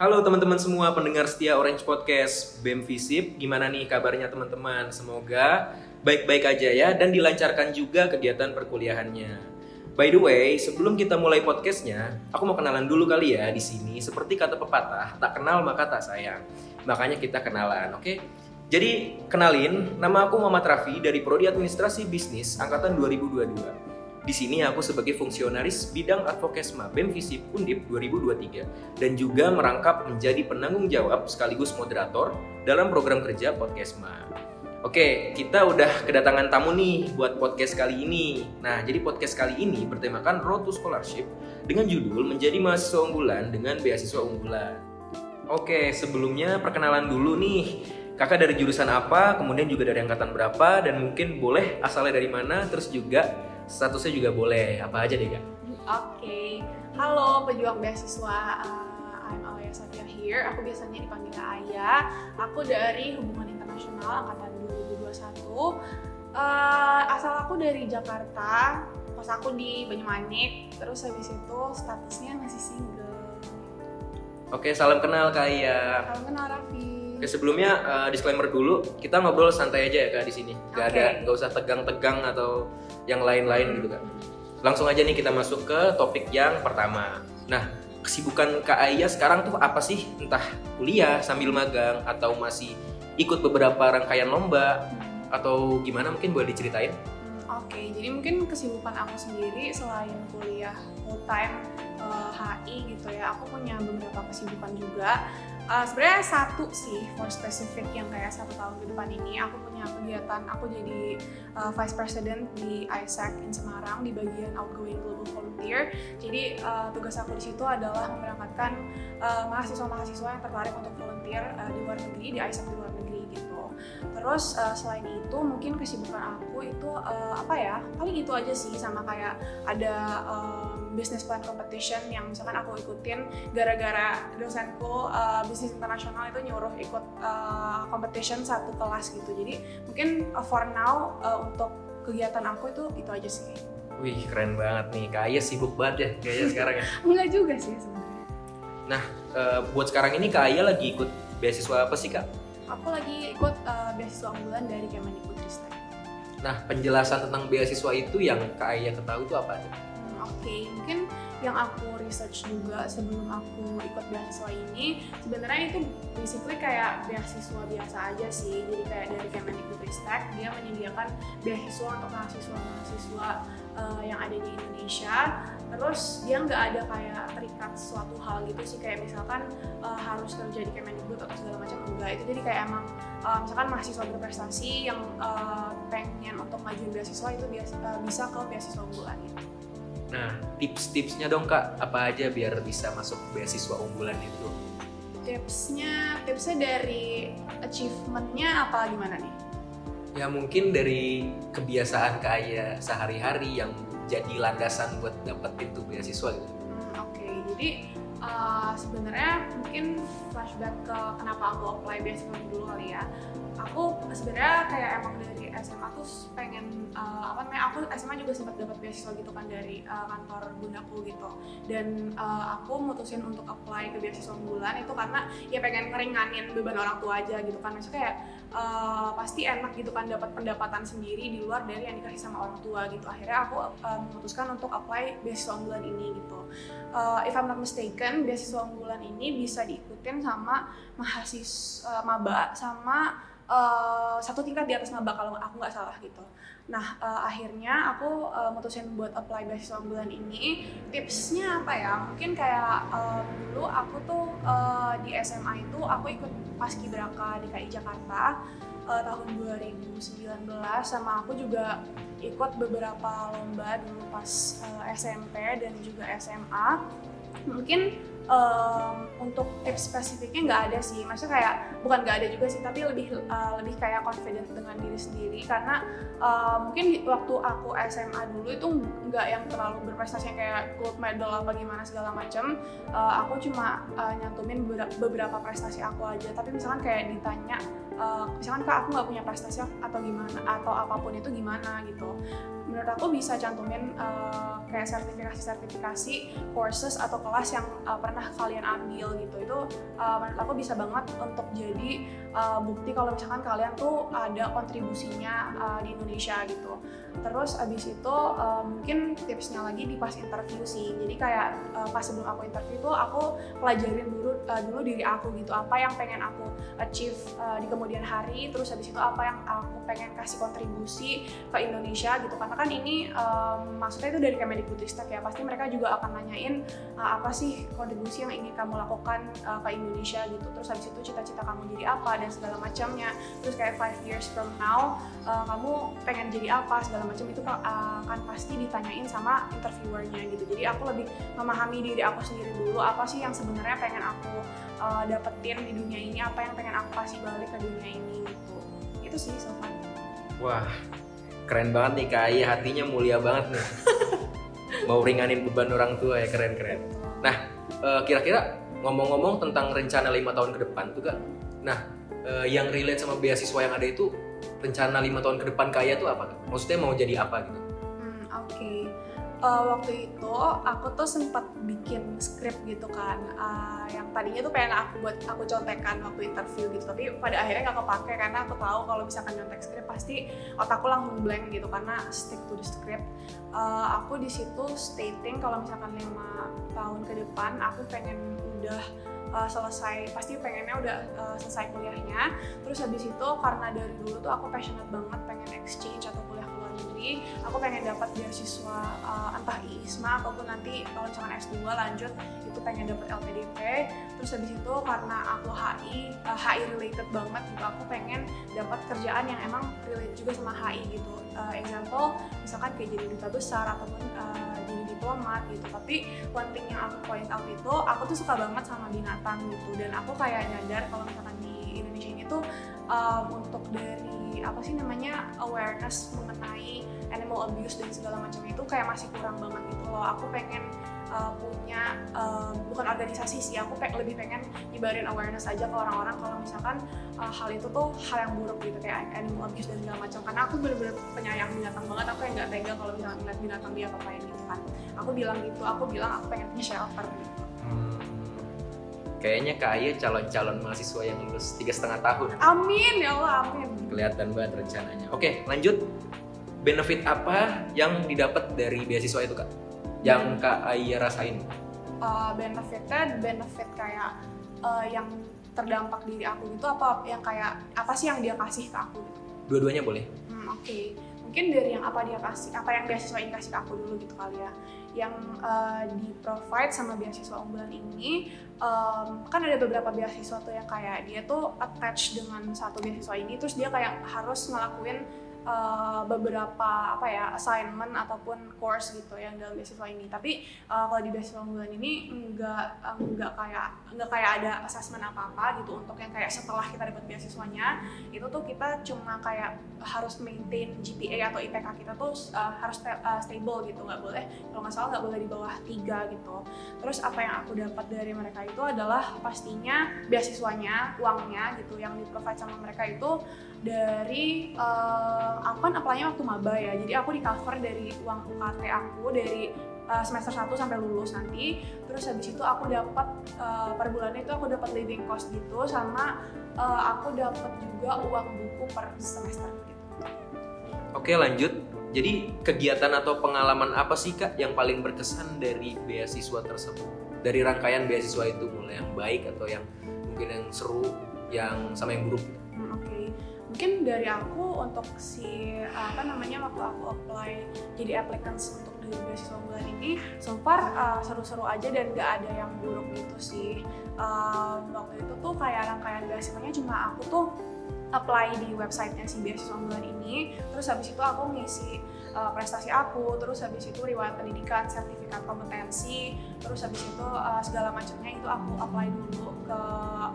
Halo teman-teman semua pendengar setia Orange Podcast BEM Visip. Gimana nih kabarnya teman-teman? Semoga baik-baik aja ya dan dilancarkan juga kegiatan perkuliahannya. By the way, sebelum kita mulai podcastnya, aku mau kenalan dulu kali ya di sini. Seperti kata pepatah, tak kenal maka tak sayang. Makanya kita kenalan, oke? Jadi kenalin, nama aku Muhammad Raffi dari Prodi Administrasi Bisnis angkatan 2022. Di sini aku sebagai fungsionaris bidang advokesma BEM Visip Undip 2023 dan juga merangkap menjadi penanggung jawab sekaligus moderator dalam program kerja Podcastma. Oke, kita udah kedatangan tamu nih buat podcast kali ini. Nah, jadi podcast kali ini bertemakan Road to Scholarship dengan judul Menjadi Mahasiswa Unggulan dengan Beasiswa Unggulan. Oke, sebelumnya perkenalan dulu nih. Kakak dari jurusan apa, kemudian juga dari angkatan berapa, dan mungkin boleh asalnya dari mana, terus juga statusnya juga boleh apa aja deh kak Oke, halo pejuang beasiswa. Uh, I'm Alia Satya here. Aku biasanya dipanggil Aya. Aku dari Hubungan Internasional angkatan 2021. Uh, asal aku dari Jakarta. Kos aku di Banyumanik. Terus habis itu statusnya masih single. oke salam kenal kak Iya Salam kenal Raffi. Oke sebelumnya uh, disclaimer dulu kita ngobrol santai aja ya kak di sini nggak ada Oke. nggak usah tegang-tegang atau yang lain-lain gitu kak langsung aja nih kita masuk ke topik yang pertama. Nah kesibukan kak Aya sekarang tuh apa sih? Entah kuliah sambil magang atau masih ikut beberapa rangkaian lomba atau gimana? Mungkin boleh diceritain. Oke, jadi mungkin kesibukan aku sendiri selain kuliah full time eh, HI gitu ya, aku punya beberapa kesibukan juga. Eh, Sebenarnya satu sih, for specific yang kayak satu tahun ke depan ini, aku punya kegiatan, aku jadi eh, vice president di ISAC in Semarang di bagian outgoing global volunteer. Jadi eh, tugas aku di situ adalah memberangkatkan eh, mahasiswa-mahasiswa yang tertarik untuk volunteer eh, di luar negeri, di ISAC di luar negeri gitu. Terus eh, selain itu mungkin kesibukan aku itu eh, apa ya? Paling itu aja sih sama kayak ada em, business plan competition yang misalkan aku ikutin gara-gara dosenku eh, bisnis internasional itu nyuruh ikut eh, competition satu kelas gitu. Jadi mungkin eh, for now eh, untuk kegiatan aku itu itu aja sih. wih keren banget nih kak Aya sibuk banget ya kayaknya sekarang ya Enggak juga sih sebenarnya. Eh, buat sekarang ini kak Aya lagi ikut beasiswa apa sih kak Aku lagi ikut eh, beasiswa unggulan dari Kemendikbudristek. Nah, penjelasan tentang beasiswa itu yang Kak Aya ketahui itu apa? Oke, mungkin yang aku research juga sebelum aku ikut beasiswa ini sebenarnya itu basically kayak beasiswa biasa aja sih. Jadi kayak dari Kemendikbudristek dia menyediakan beasiswa untuk mahasiswa-mahasiswa eh, yang ada di Indonesia. Terus dia nggak ada kayak terikat suatu hal gitu sih kayak misalkan eh, harus kerja di Kemendikbud atau segala macam enggak. Itu jadi kayak emang eh, misalkan mahasiswa berprestasi yang eh, pengen untuk ngajuin beasiswa itu bisa ke beasiswa unggulan gitu. Nah, tips-tipsnya dong Kak, apa aja biar bisa masuk beasiswa unggulan itu? tipsnya tipsnya dari achievementnya apa gimana nih Ya mungkin dari kebiasaan Kak Aya sehari-hari yang jadi landasan buat dapetin tuh beasiswa gitu. Hmm, oke jadi uh, sebenarnya mungkin flashback ke kenapa aku apply beasiswa dulu kali ya aku sebenarnya kayak emang dari SMA tuh pengen uh, apa namanya aku SMA juga sempat dapat beasiswa gitu kan dari uh, kantor bundaku gitu. Dan uh, aku mutusin untuk apply ke beasiswa unggulan itu karena ya pengen ngeringanin beban orang tua aja gitu kan. Maksudnya kayak uh, pasti enak gitu kan dapat pendapatan sendiri di luar dari yang dikasih sama orang tua gitu. Akhirnya aku uh, memutuskan untuk apply beasiswa unggulan ini gitu. Uh, if I'm not mistaken beasiswa unggulan ini bisa diikutin sama mahasiswa maba sama uh, satu tingkat di atas maba kalau aku nggak salah gitu. Nah uh, akhirnya aku uh, mutusin buat apply beasiswa unggulan ini. Tipsnya apa ya? Mungkin kayak um, dulu aku tuh uh, di SMA itu aku ikut paskibraka DKI Jakarta uh, tahun 2019 sama aku juga ikut beberapa lomba dulu pas uh, SMP dan juga SMA mungkin um, untuk tips spesifiknya nggak ada sih. Maksudnya kayak bukan nggak ada juga sih tapi lebih uh, lebih kayak confident dengan diri sendiri. Karena uh, mungkin waktu aku SMA dulu itu nggak yang terlalu berprestasi kayak gold medal apa gimana segala macam Uh, aku cuma uh, nyantumin beberapa prestasi aku aja. Tapi misalkan kayak ditanya uh, misalkan kak aku nggak punya prestasi atau gimana atau apa pun itu gimana? gitu menurut aku bisa cantumin uh, kayak sertifikasi-sertifikasi courses atau kelas yang uh, pernah kalian ambil gitu. Itu uh, menurut aku bisa banget untuk jadi uh, bukti kalau misalkan kalian tuh ada kontribusinya uh, di Indonesia gitu. Terus abis itu uh, mungkin tipsnya lagi di pas interview sih. Jadi kayak uh, pas sebelum aku interview tuh aku pelajarin dulu uh, dulu diri aku gitu. Apa yang pengen aku achieve uh, di kemudian hari terus abis itu apa yang aku pengen kasih kontribusi ke Indonesia gitu. Karena kan ini um, maksudnya itu dari Kemendikbudristek ya pasti mereka juga akan nanyain uh, apa sih kontribusi yang ingin kamu lakukan uh, ke Indonesia? Gitu. Terus habis itu cita-cita kamu jadi apa dan segala macamnya. Terus kayak five years from now uh, kamu pengen jadi apa segala macam itu uh, akan pasti ditanyain sama interviewernya gitu. Jadi aku lebih memahami diri aku sendiri dulu apa sih yang sebenarnya pengen aku uh, dapetin di dunia ini apa yang pengen aku kasih balik ke dunia ini gitu. Itu sih so wah keren banget nih Kak. Iya hatinya mulia banget nih. Mau ringanin beban orang tua ya keren keren. Nah uh, kira-kira ngomong-ngomong tentang rencana lima tahun ke depan tuh kak. Nah uh, yang relate sama beasiswa yang ada itu rencana lima tahun ke depan kaya tuh apa maksudnya mau jadi apa gitu? Hmm, oke. okay uh, waktu itu aku tuh sempat bikin skrip gitu kan. Uh, yang tadinya tuh pengen aku buat aku contekan waktu interview gitu tapi pada akhirnya nggak kepake karena aku tahu kalau misalkan nyontek skrip pasti otakku langsung blank gitu karena stick to the script. Uh, aku di situ stating kalau misalkan lima tahun ke depan aku pengen udah uh, selesai pasti pengennya udah uh, selesai kuliahnya. Terus habis itu karena dari dulu tuh aku passionate banget pengen exchange atau negeri aku pengen dapat beasiswa uh, entah ISMA ataupun nanti kalau misalkan S2 lanjut itu pengen dapat LPDP terus habis itu karena aku HI uh, HI related banget gitu aku pengen dapat kerjaan yang emang relate juga sama HI gitu. Uh, example misalkan kayak jadi duta besar ataupun uh, jadi diplomat gitu. Tapi one thing yang aku point out itu aku tuh suka banget sama binatang gitu. Dan aku kayak nyadar kalau misalkan di Indonesia ini tuh um, untuk dari apa sih namanya awareness mengenai animal abuse dan segala macam itu kayak masih kurang banget gitu loh. Aku pengen uh, punya uh, bukan organisasi sih aku pe lebih pengen nyebarin awareness aja ke orang-orang kalau misalkan uh, hal itu tuh hal yang buruk gitu kayak animal abuse dan segala macam. Karena aku bener-bener penyayang binatang banget aku yang nggak tega kalau misalkan ngeliat binatang dia apa-apain gitu kan. Aku bilang gitu aku bilang aku pengen punya shelter gitu Kayaknya Kak calon-calon mahasiswa yang lulus tiga setengah tahun. Amin ya Allah, amin. Kelihatan banget rencananya. Oke, lanjut. Benefit apa yang didapat dari beasiswa itu kak? Yang Kak Aya rasain? Uh, benefitnya benefit kayak uh, yang terdampak diri aku gitu apa yang kayak apa sih yang dia kasih ke aku? Dua-duanya boleh. Hmm, Oke. Okay mungkin dari yang apa dia kasih apa yang beasiswa ini kasih ke aku dulu gitu kali ya yang uh, di provide sama beasiswa unggulan ini um, kan ada beberapa beasiswa tuh yang kayak dia tuh attach dengan satu beasiswa ini terus dia kayak harus ngelakuin uh, beberapa apa ya assignment ataupun course gitu yang dalam beasiswa ini. Tapi uh, kalau di beasiswa unggulan ini enggak enggak kayak enggak kayak ada assessment apa apa gitu untuk yang kayak setelah kita dapat beasiswanya itu tuh kita cuma kayak harus maintain GPA atau IPK kita tuh uh, harus uh, stable gitu. Nggak boleh kalau nggak salah nggak boleh di bawah tiga gitu. Terus apa yang aku dapat dari mereka itu adalah pastinya beasiswanya uangnya gitu yang di sama mereka itu dari uh, aku kan apply waktu maba ya. Jadi aku di cover dari uang UKT aku dari uh, semester 1 sampai lulus nanti. Terus habis itu aku dapat uh, per bulannya itu aku dapat living cost gitu sama uh, aku dapat juga uang buku per semester gitu. Oke lanjut. Jadi kegiatan atau pengalaman apa sih kak yang paling berkesan dari beasiswa tersebut? Dari rangkaian beasiswa itu mulai yang baik atau yang mungkin yang seru yang sama yang buruk mungkin dari aku untuk si apa namanya waktu aku apply jadi applicants untuk di beasiswa bulan ini so far uh, seru-seru aja dan gak ada yang buruk gitu sih. Uh, waktu itu tuh kayak rangkaian beasiswanya cuma aku tuh apply di websitenya si beasiswa bulan ini. Terus habis itu aku ngisi uh, prestasi aku terus habis itu riwayat pendidikan sertifikat kompetensi terus habis itu uh, segala macamnya itu aku apply dulu ke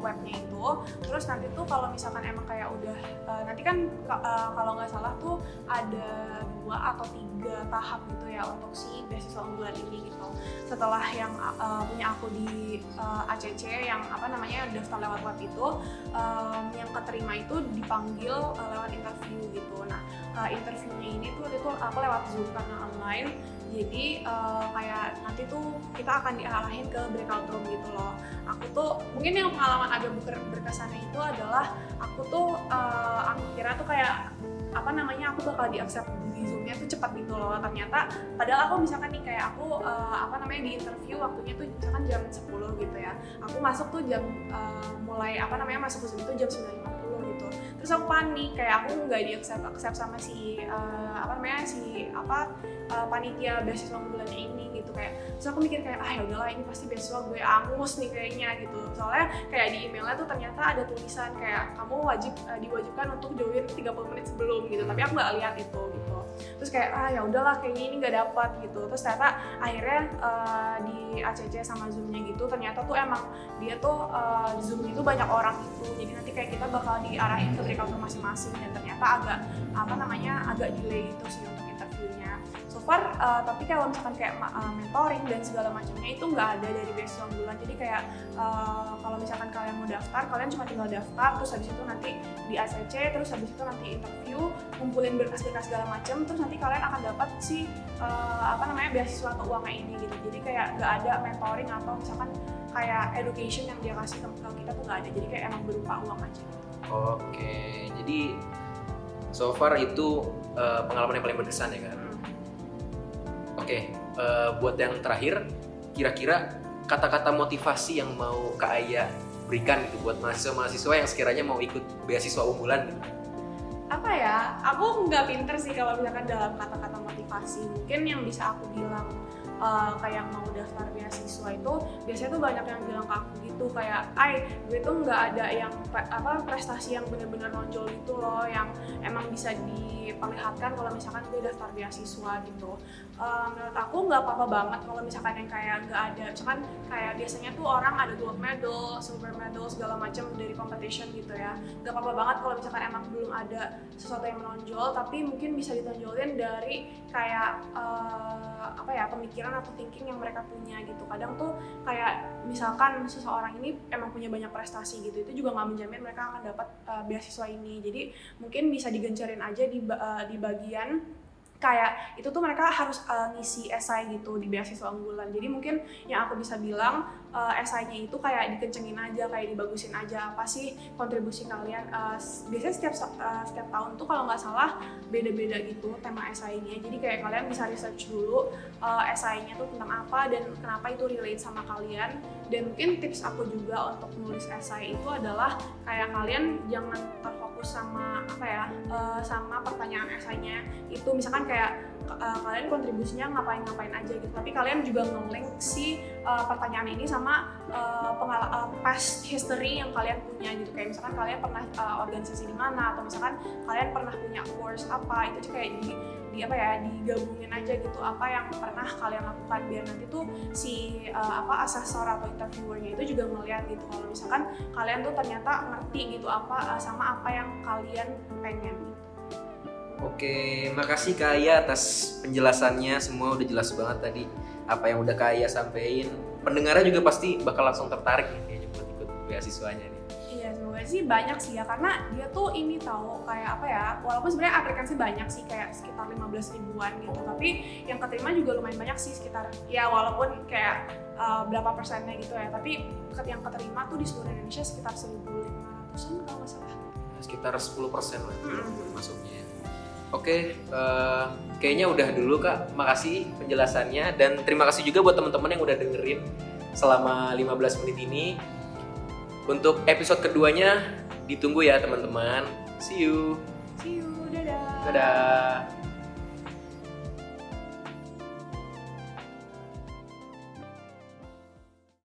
webnya itu. Terus nanti tuh kalau misalkan emang kayak udah uh, nanti kan uh, kalau nggak salah tuh ada dua atau tiga tahap gitu ya untuk si beasiswa unggulan ini gitu. Setelah yang uh, punya aku di uh, ACC yang apa namanya daftar lewat web itu um, yang keterima itu dipanggil uh, lewat interview gitu. Nah uh, interviewnya ini tuh itu aku lewat zoom karena online. Jadi uh, kayak nanti tuh kita akan diarahin ke breakout room gitu loh. Aku tuh mungkin yang pengalaman agak ber berkesannya itu adalah aku tuh uh, aku kira tuh kayak apa namanya aku bakal di accept zoomnya tuh cepat gitu loh. Ternyata padahal aku misalkan nih kayak aku uh, apa namanya di interview waktunya tuh misalkan jam 10 gitu ya. Aku masuk tuh jam uh, mulai apa namanya masuk ke zoom itu jam 9.50 gitu. Terus aku panik kayak aku nggak di accept accept sama si uh, apa namanya si apa uh, panitia beasiswa bulannya ini gitu kayak terus aku mikir kayak ah ya udahlah ini pasti beasiswa gue angus nih kayaknya gitu. Soalnya kayak di emailnya tuh ternyata ada tulisan kayak kamu wajib uh, diwajibkan untuk join 30 menit sebelum gitu. Tapi aku nggak lihat itu gitu. Terus kayak ah ya udahlah kayaknya ini nggak dapat gitu. Terus ternyata akhirnya uh, di ACC sama zoomnya gitu ternyata tuh emang dia tuh uh, di zoom itu banyak orang gitu. Jadi nanti kayak kita bakal diarahin ke breakout masing-masing dan ternyata agak apa namanya agak delay gitu sih untuk interviewnya. so far uh, tapi kalau misalkan kayak uh, mentoring dan segala macamnya itu nggak ada dari beasiswa bulan jadi kayak uh, kalau misalkan kalian mau daftar kalian cuma tinggal daftar terus habis itu nanti di ACC terus habis itu nanti interview kumpulin berkas-berkas segala macam terus nanti kalian akan dapat si uh, apa namanya beasiswa atau uangnya ini gitu. Jadi kayak nggak ada mentoring atau misalkan kayak education yang dia kasih ke kita tuh nggak ada. Jadi kayak emang berupa uang aja. Oke jadi so far itu uh, pengalaman yang paling berkesan ya kan Oke, uh, buat yang terakhir, kira-kira kata-kata motivasi yang mau Kak Aya berikan gitu buat mahasiswa-mahasiswa yang sekiranya mau ikut beasiswa unggulan gitu. Apa ya? Aku nggak pinter sih kalau misalkan dalam kata-kata motivasi. Mungkin yang bisa aku bilang uh, kayak mau daftar beasiswa itu biasanya tuh banyak yang bilang ke aku gitu kayak, "Ay, gue tuh nggak ada yang apa prestasi yang benar-benar nonjol itu loh yang emang bisa diperlihatkan kalau misalkan gue daftar beasiswa gitu." Uh, menurut aku nggak apa-apa banget kalau misalkan yang kayak nggak ada, misalkan kayak biasanya tuh orang ada gold medal, silver medal segala macam dari competition gitu ya. Nggak apa-apa banget kalau misalkan emang belum ada sesuatu yang menonjol, tapi mungkin bisa ditonjolin dari kayak uh, apa ya pemikiran atau thinking yang mereka punya gitu. Kadang tuh kayak misalkan seseorang ini emang punya banyak prestasi gitu itu juga nggak menjamin mereka akan dapat uh, beasiswa ini. Jadi mungkin bisa digencarin aja di uh, di bagian kayak itu tuh mereka harus uh, ngisi esai gitu di beasiswa unggulan. Jadi mungkin yang aku bisa bilang uh, esainya itu kayak dikencengin aja kayak dibagusin aja apa sih kontribusi kalian uh, biasanya setiap uh, setiap tahun tuh kalau nggak salah beda-beda gitu tema esainya. Jadi kayak kalian bisa research dulu uh, esainya tuh tentang apa dan kenapa itu relate sama kalian. Dan mungkin tips aku juga untuk nulis esai itu adalah kayak kalian jangan terfokus sama apa ya uh, sama pertanyaan esainya. Itu misalkan kayak uh, kalian kontribusinya ngapain-ngapain aja gitu. Tapi kalian juga nge-link si uh, pertanyaan ini sama uh, uh, past history yang kalian punya gitu. Kayak misalkan kalian pernah uh, organisasi di mana atau misalkan kalian pernah punya course apa itu kayak di di apa ya digabungin aja gitu apa yang pernah kalian lakukan biar nanti tuh si uh, apa asesor atau interviewernya itu juga ngeliat gitu kalau misalkan kalian tuh ternyata ngerti gitu apa uh, sama apa yang kalian pengen. Oke, makasih Kak atas penjelasannya. Semua udah jelas banget tadi apa yang udah Kak Aya sampein. Pendengarnya juga pasti bakal langsung tertarik nih kayaknya buat ikut beasiswanya sih banyak sih ya karena dia tuh ini tahu kayak apa ya. Walaupun sebenarnya aplikasi banyak sih kayak sekitar 15 ribuan gitu, tapi yang keterima juga lumayan banyak sih sekitar ya walaupun kayak uh, berapa persennya gitu ya, tapi yang keterima tuh di seluruh Indonesia sekitar 1.500-an kalau nggak salah. Sekitar 10 persen lah mm -hmm. masuknya. Oke, uh, kayaknya udah dulu kak. Makasih penjelasannya dan terima kasih juga buat teman-teman yang udah dengerin selama 15 menit ini. Untuk episode keduanya ditunggu ya teman-teman. See you. See you. Dadah. Dadah.